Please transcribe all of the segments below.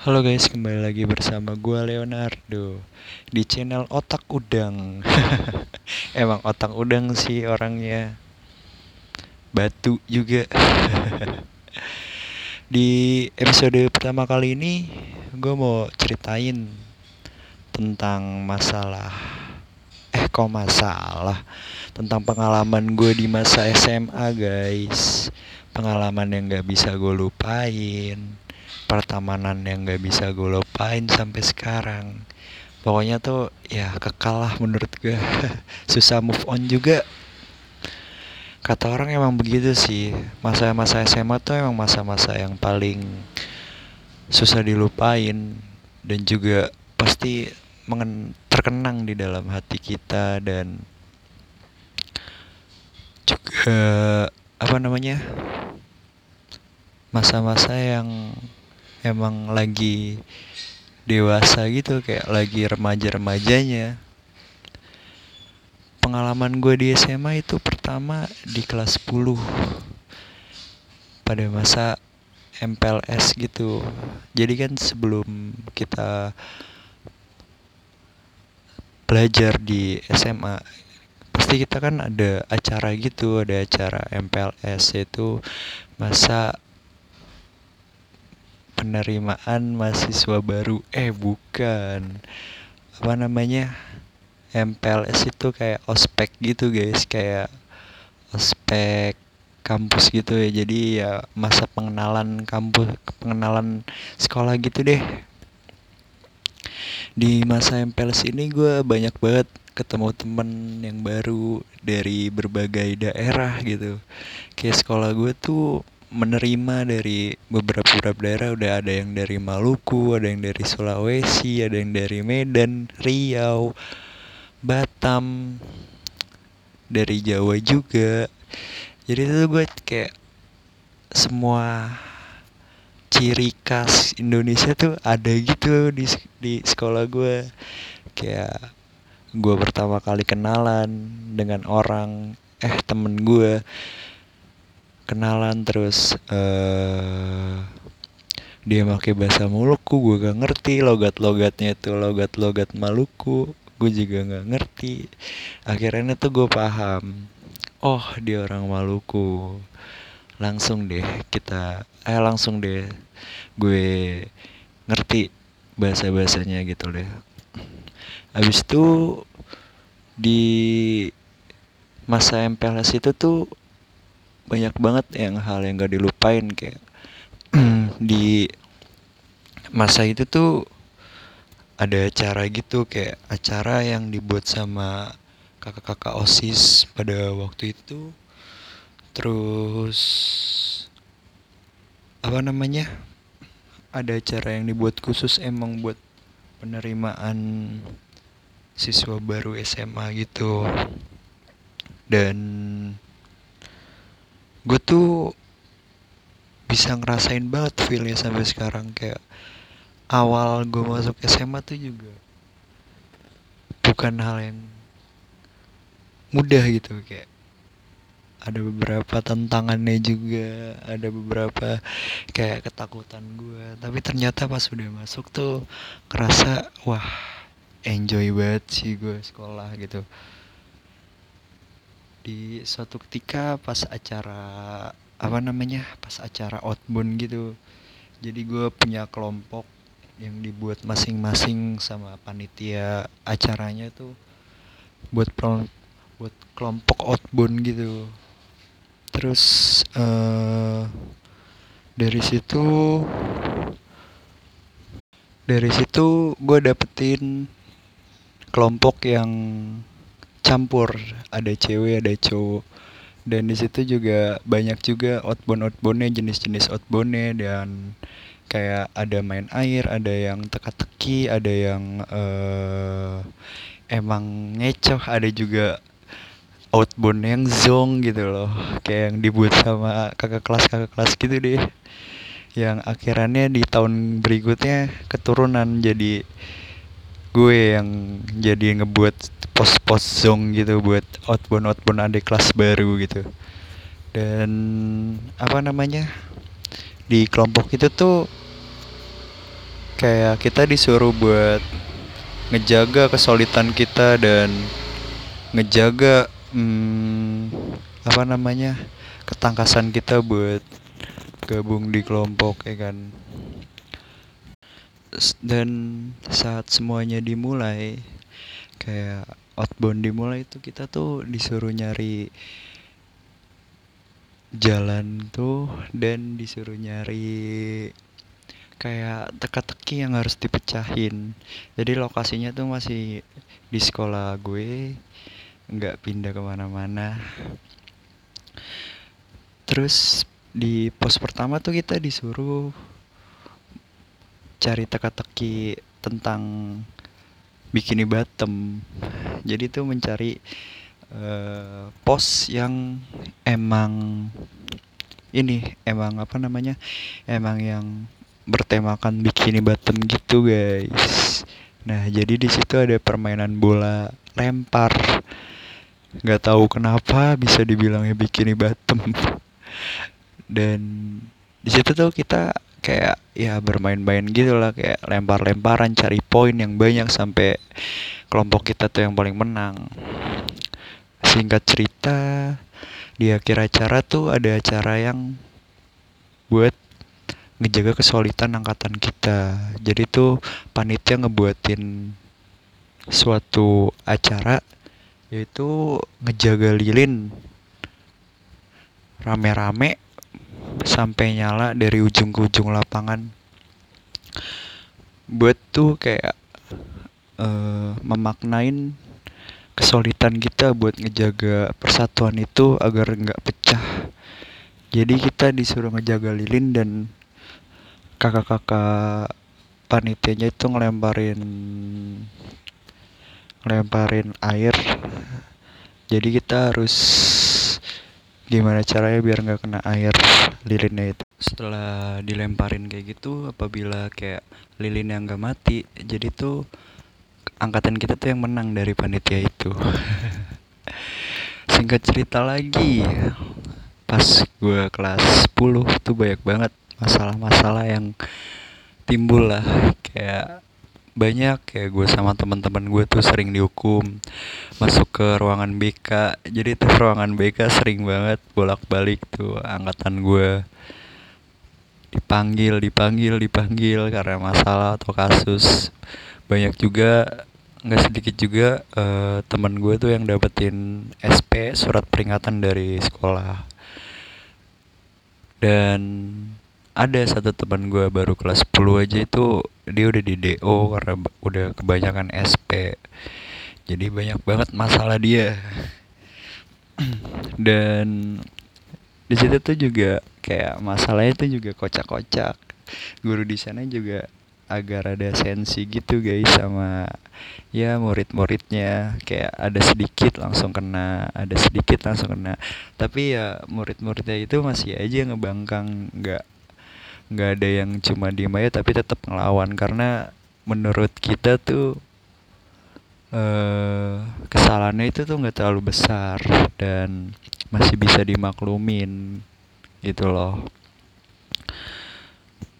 Halo guys, kembali lagi bersama gue Leonardo di channel Otak Udang. Emang otak udang sih orangnya. Batu juga. di episode pertama kali ini gue mau ceritain tentang masalah eh kok masalah tentang pengalaman gue di masa SMA guys pengalaman yang gak bisa gue lupain pertemanan yang gak bisa gue lupain sampai sekarang. Pokoknya tuh ya kekal lah menurut gue susah move on juga. Kata orang emang begitu sih. Masa-masa SMA tuh emang masa-masa yang paling susah dilupain dan juga pasti mengen terkenang di dalam hati kita dan juga apa namanya masa-masa yang emang lagi dewasa gitu kayak lagi remaja-remajanya. Pengalaman gue di SMA itu pertama di kelas 10 pada masa MPLS gitu. Jadi kan sebelum kita belajar di SMA pasti kita kan ada acara gitu ada acara MPLS itu masa penerimaan mahasiswa baru. Eh bukan. Apa namanya? MPLS itu kayak ospek gitu guys. Kayak ospek kampus gitu ya. Jadi ya masa pengenalan kampus pengenalan sekolah gitu deh. Di masa MPLS ini gue banyak banget ketemu temen yang baru dari berbagai daerah gitu. Kayak sekolah gue tuh menerima dari beberapa beberapa daerah udah ada yang dari Maluku, ada yang dari Sulawesi, ada yang dari Medan, Riau, Batam, dari Jawa juga. Jadi itu gue kayak semua ciri khas Indonesia tuh ada gitu di di sekolah gue. Kayak gue pertama kali kenalan dengan orang eh temen gue kenalan terus uh, dia pakai bahasa Maluku gue gak ngerti logat-logatnya itu logat-logat Maluku gue juga gak ngerti. Akhirnya tuh gue paham oh dia orang Maluku. Langsung deh kita eh langsung deh gue ngerti bahasa bahasanya gitu deh. Habis itu di masa MPLS itu tuh banyak banget yang hal yang gak dilupain kayak di masa itu tuh ada acara gitu kayak acara yang dibuat sama kakak-kakak osis pada waktu itu terus apa namanya ada acara yang dibuat khusus emang buat penerimaan siswa baru SMA gitu. Dan gue tuh bisa ngerasain banget feelnya sampai sekarang. Kayak awal gue masuk SMA tuh juga bukan hal yang mudah gitu. Kayak ada beberapa tantangannya juga ada beberapa kayak ketakutan gue tapi ternyata pas udah masuk tuh kerasa wah enjoy banget sih gue sekolah gitu di suatu ketika pas acara apa namanya pas acara outbound gitu. Jadi gue punya kelompok yang dibuat masing-masing sama panitia acaranya tuh buat buat kelompok outbound gitu. Terus uh, dari situ dari situ gue dapetin kelompok yang campur. Ada cewek ada cowok. Dan di situ juga banyak juga outbound outboundnya jenis-jenis outboundnya. Dan kayak ada main air ada yang teka-teki ada yang uh, emang ngecoh ada juga outbound yang zong gitu loh. Kayak yang dibuat sama kakak kelas kakak kelas gitu deh. Yang akhirannya di tahun berikutnya keturunan jadi gue yang jadi ngebuat pos-pos zong gitu buat outbound outbound adik kelas baru gitu. Dan apa namanya di kelompok itu tuh kayak kita disuruh buat ngejaga kesulitan kita dan ngejaga hmm, apa namanya ketangkasan kita buat gabung di kelompok ya kan dan saat semuanya dimulai kayak outbound dimulai itu kita tuh disuruh nyari jalan tuh dan disuruh nyari kayak teka-teki yang harus dipecahin. Jadi lokasinya tuh masih di sekolah gue nggak pindah ke mana-mana. Terus di pos pertama tuh kita disuruh cari teka-teki tentang bikini bottom. Jadi tuh mencari uh, pos yang emang ini emang apa namanya emang yang bertemakan bikini bottom gitu guys. Nah jadi di situ ada permainan bola lempar. Nggak tahu kenapa bisa dibilangnya bikini bottom. Dan di situ tuh kita kayak ya bermain-main gitu lah kayak lempar-lemparan cari poin yang banyak sampai kelompok kita tuh yang paling menang. Singkat cerita di akhir acara tuh ada acara yang buat ngejaga kesulitan angkatan kita. Jadi tuh panitia ngebuatin suatu acara yaitu ngejaga lilin. Rame-rame sampai nyala dari ujung ke ujung lapangan. Buat tuh kayak uh, memaknain kesulitan kita buat ngejaga persatuan itu agar nggak pecah. Jadi kita disuruh ngejaga lilin dan kakak-kakak panitianya itu ngelemparin ngelemparin air. Jadi kita harus gimana caranya biar nggak kena air lilinnya itu? Setelah dilemparin kayak gitu apabila kayak lilin yang nggak mati jadi tuh angkatan kita tuh yang menang dari panitia itu. Singkat cerita lagi pas gue kelas 10 tuh banyak banget masalah-masalah yang timbul lah. Kayak banyak. Kayak gue sama teman-teman gue tuh sering dihukum masuk ke ruangan BK jadi tuh ruangan BK sering banget bolak-balik tuh angkatan gue dipanggil dipanggil dipanggil karena masalah atau kasus. Banyak juga nggak sedikit juga uh, teman gue tuh yang dapetin SP surat peringatan dari sekolah. Dan ada satu teman gue baru kelas 10 aja itu dia udah di DO karena udah kebanyakan SP jadi banyak banget masalah dia. Dan di situ tuh juga kayak masalahnya tuh juga kocak-kocak. Guru di sana juga agar ada sensi gitu guys sama ya murid-muridnya. Kayak ada sedikit langsung kena ada sedikit langsung kena. Tapi ya murid-muridnya itu masih aja ngebangkang nggak nggak ada yang cuma diem aja tapi tetap ngelawan. Karena menurut kita tuh eh, kesalahannya itu tuh nggak terlalu besar dan masih bisa dimaklumin gitu loh.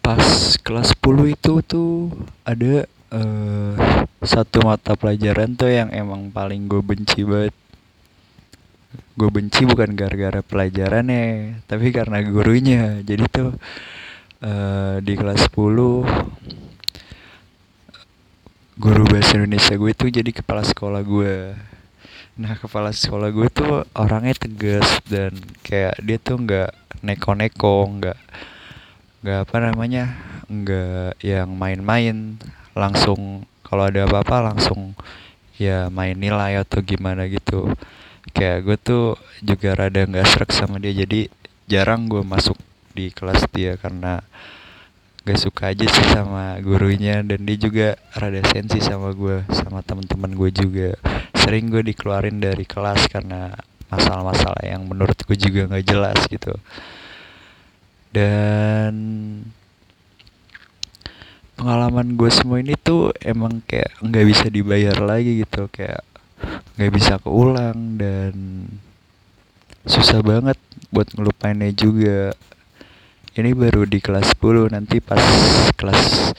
Pas kelas 10 itu tuh ada uh, satu mata pelajaran tuh yang emang paling gue benci banget. Gue benci bukan gara-gara pelajarannya tapi karena gurunya. Jadi tuh uh, di kelas 10 guru bahasa Indonesia gue tuh jadi kepala sekolah gue. Nah kepala sekolah gue tuh orangnya tegas dan kayak dia tuh nggak neko-neko nggak nggak apa namanya nggak yang main-main. Langsung kalau ada apa-apa langsung ya main nilai atau gimana gitu. Kayak gue tuh juga rada nggak serak sama dia jadi jarang gue masuk di kelas dia karena gak suka aja sih sama gurunya dan dia juga rada sensi sama gue sama teman-teman gue juga. Sering gue dikeluarin dari kelas karena masalah-masalah yang menurut gue juga nggak jelas gitu. Dan pengalaman gue semua ini tuh emang kayak nggak bisa dibayar lagi gitu kayak nggak bisa keulang dan susah banget buat ngelupainnya juga ini baru di kelas 10 nanti pas kelas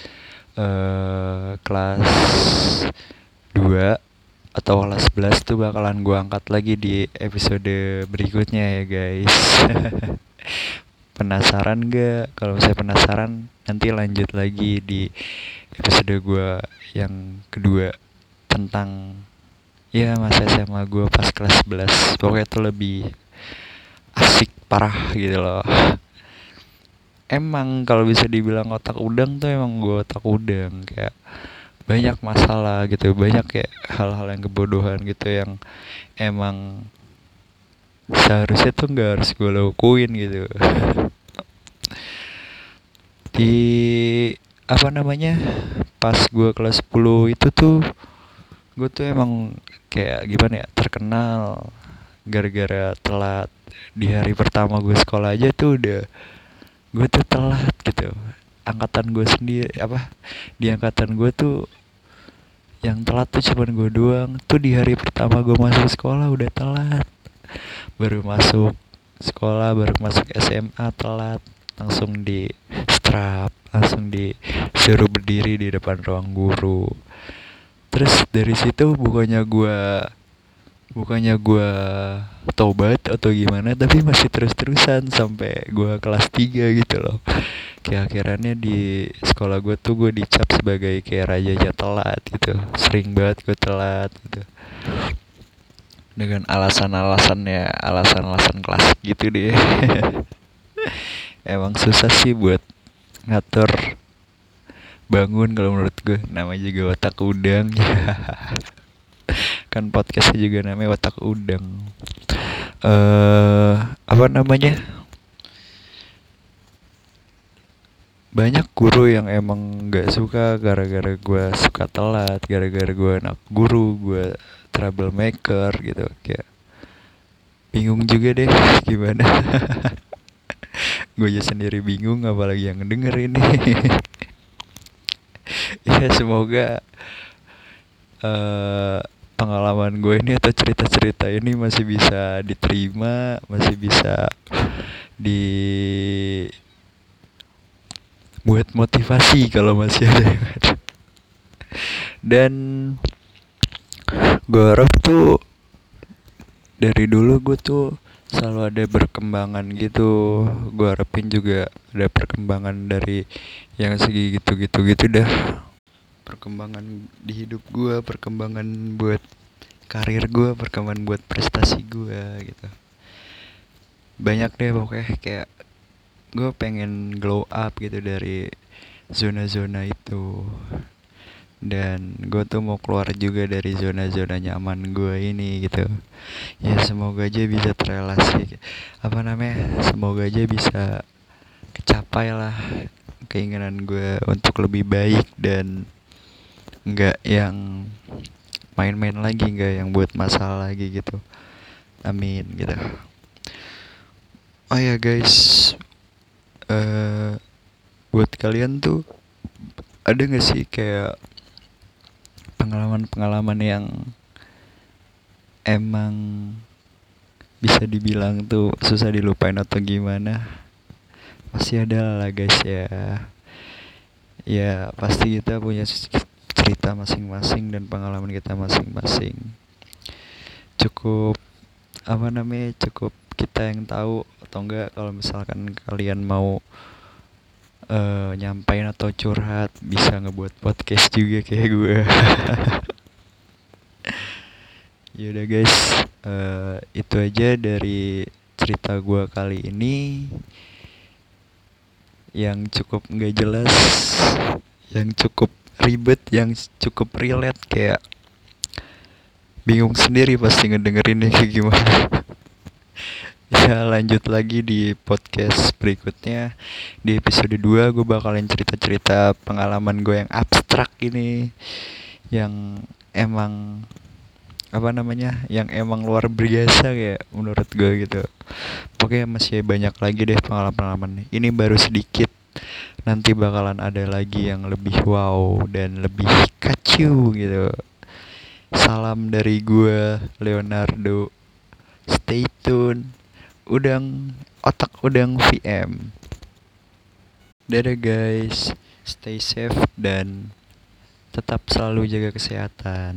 uh, kelas 2 atau kelas 11 tuh bakalan gue angkat lagi di episode berikutnya ya guys. Penasaran gak kalau saya penasaran nanti lanjut lagi di episode gue yang kedua tentang ya masa SMA gue pas kelas 11 pokoknya tuh lebih asik parah gitu loh emang kalau bisa dibilang otak udang tuh emang gue otak udang kayak banyak masalah gitu banyak kayak hal-hal yang kebodohan gitu yang emang seharusnya tuh nggak harus gue lakuin gitu. Di apa namanya pas gue kelas 10 itu tuh gue tuh emang kayak gimana ya terkenal gara-gara telat. Di hari pertama gue sekolah aja tuh udah gue tuh telat gitu. Angkatan gue sendiri apa di angkatan gue tuh yang telat tuh cuma gue doang. Tuh di hari pertama gue masuk sekolah udah telat. Baru masuk sekolah baru masuk SMA telat. Langsung di strap langsung disuruh berdiri di depan ruang guru. Terus dari situ bukannya gue bukannya gue tobat atau gimana tapi masih terus-terusan sampai gue kelas 3 gitu loh. Kayak akhirnya di sekolah gue tuh gue dicap sebagai kayak raja telat gitu. Sering banget gue telat gitu. Dengan alasan-alasan ya alasan-alasan kelas gitu deh. Emang susah sih buat ngatur bangun kalau menurut gue namanya juga otak udang kan podcastnya juga namanya otak udang. Eh uh, apa namanya? Banyak guru yang emang gak suka gara-gara gue suka telat gara-gara gue anak guru gue troublemaker gitu. Kayak bingung juga deh gimana? Gue aja sendiri bingung apalagi yang denger ini. Ya semoga uh, pengalaman gue ini atau cerita-cerita ini masih bisa diterima masih bisa di buat motivasi kalau masih ada ada. Dan gue harap tuh dari dulu gue tuh selalu ada perkembangan gitu. Gue harapin juga ada perkembangan dari yang segi gitu gitu gitu dah perkembangan di hidup gue perkembangan buat karir gue perkembangan buat prestasi gue gitu. Banyak deh pokoknya kayak gue pengen glow up gitu dari zona-zona itu. Dan gue tuh mau keluar juga dari zona-zona nyaman gue ini gitu. Ya semoga aja bisa terrelasi apa namanya semoga aja bisa kecapai lah keinginan gue untuk lebih baik dan nggak yang main-main lagi nggak yang buat masalah lagi gitu. Amin gitu. Oh ya guys. Uh, buat kalian tuh ada gak sih kayak pengalaman-pengalaman yang emang bisa dibilang tuh susah dilupain atau gimana? Pasti ada lah guys ya. Ya pasti kita punya cerita masing-masing dan pengalaman kita masing-masing. Cukup apa namanya cukup kita yang tahu atau enggak kalau misalkan kalian mau uh, nyampain atau curhat bisa ngebuat podcast juga kayak gue yaudah guys uh, itu aja dari cerita gue kali ini. Yang cukup nggak jelas yang cukup ribet yang cukup relate kayak bingung sendiri pasti ngedengerinnya kayak gimana. Ya lanjut lagi di podcast berikutnya. Di episode 2 gue bakalan cerita-cerita pengalaman gue yang abstrak ini yang emang apa namanya yang emang luar biasa kayak menurut gue gitu. Pokoknya masih banyak lagi deh pengalaman-pengalaman. Ini baru sedikit nanti bakalan ada lagi yang lebih wow dan lebih kacu gitu. Salam dari gue Leonardo. Stay tune. Udang otak udang VM dadah guys. Stay safe dan tetap selalu jaga kesehatan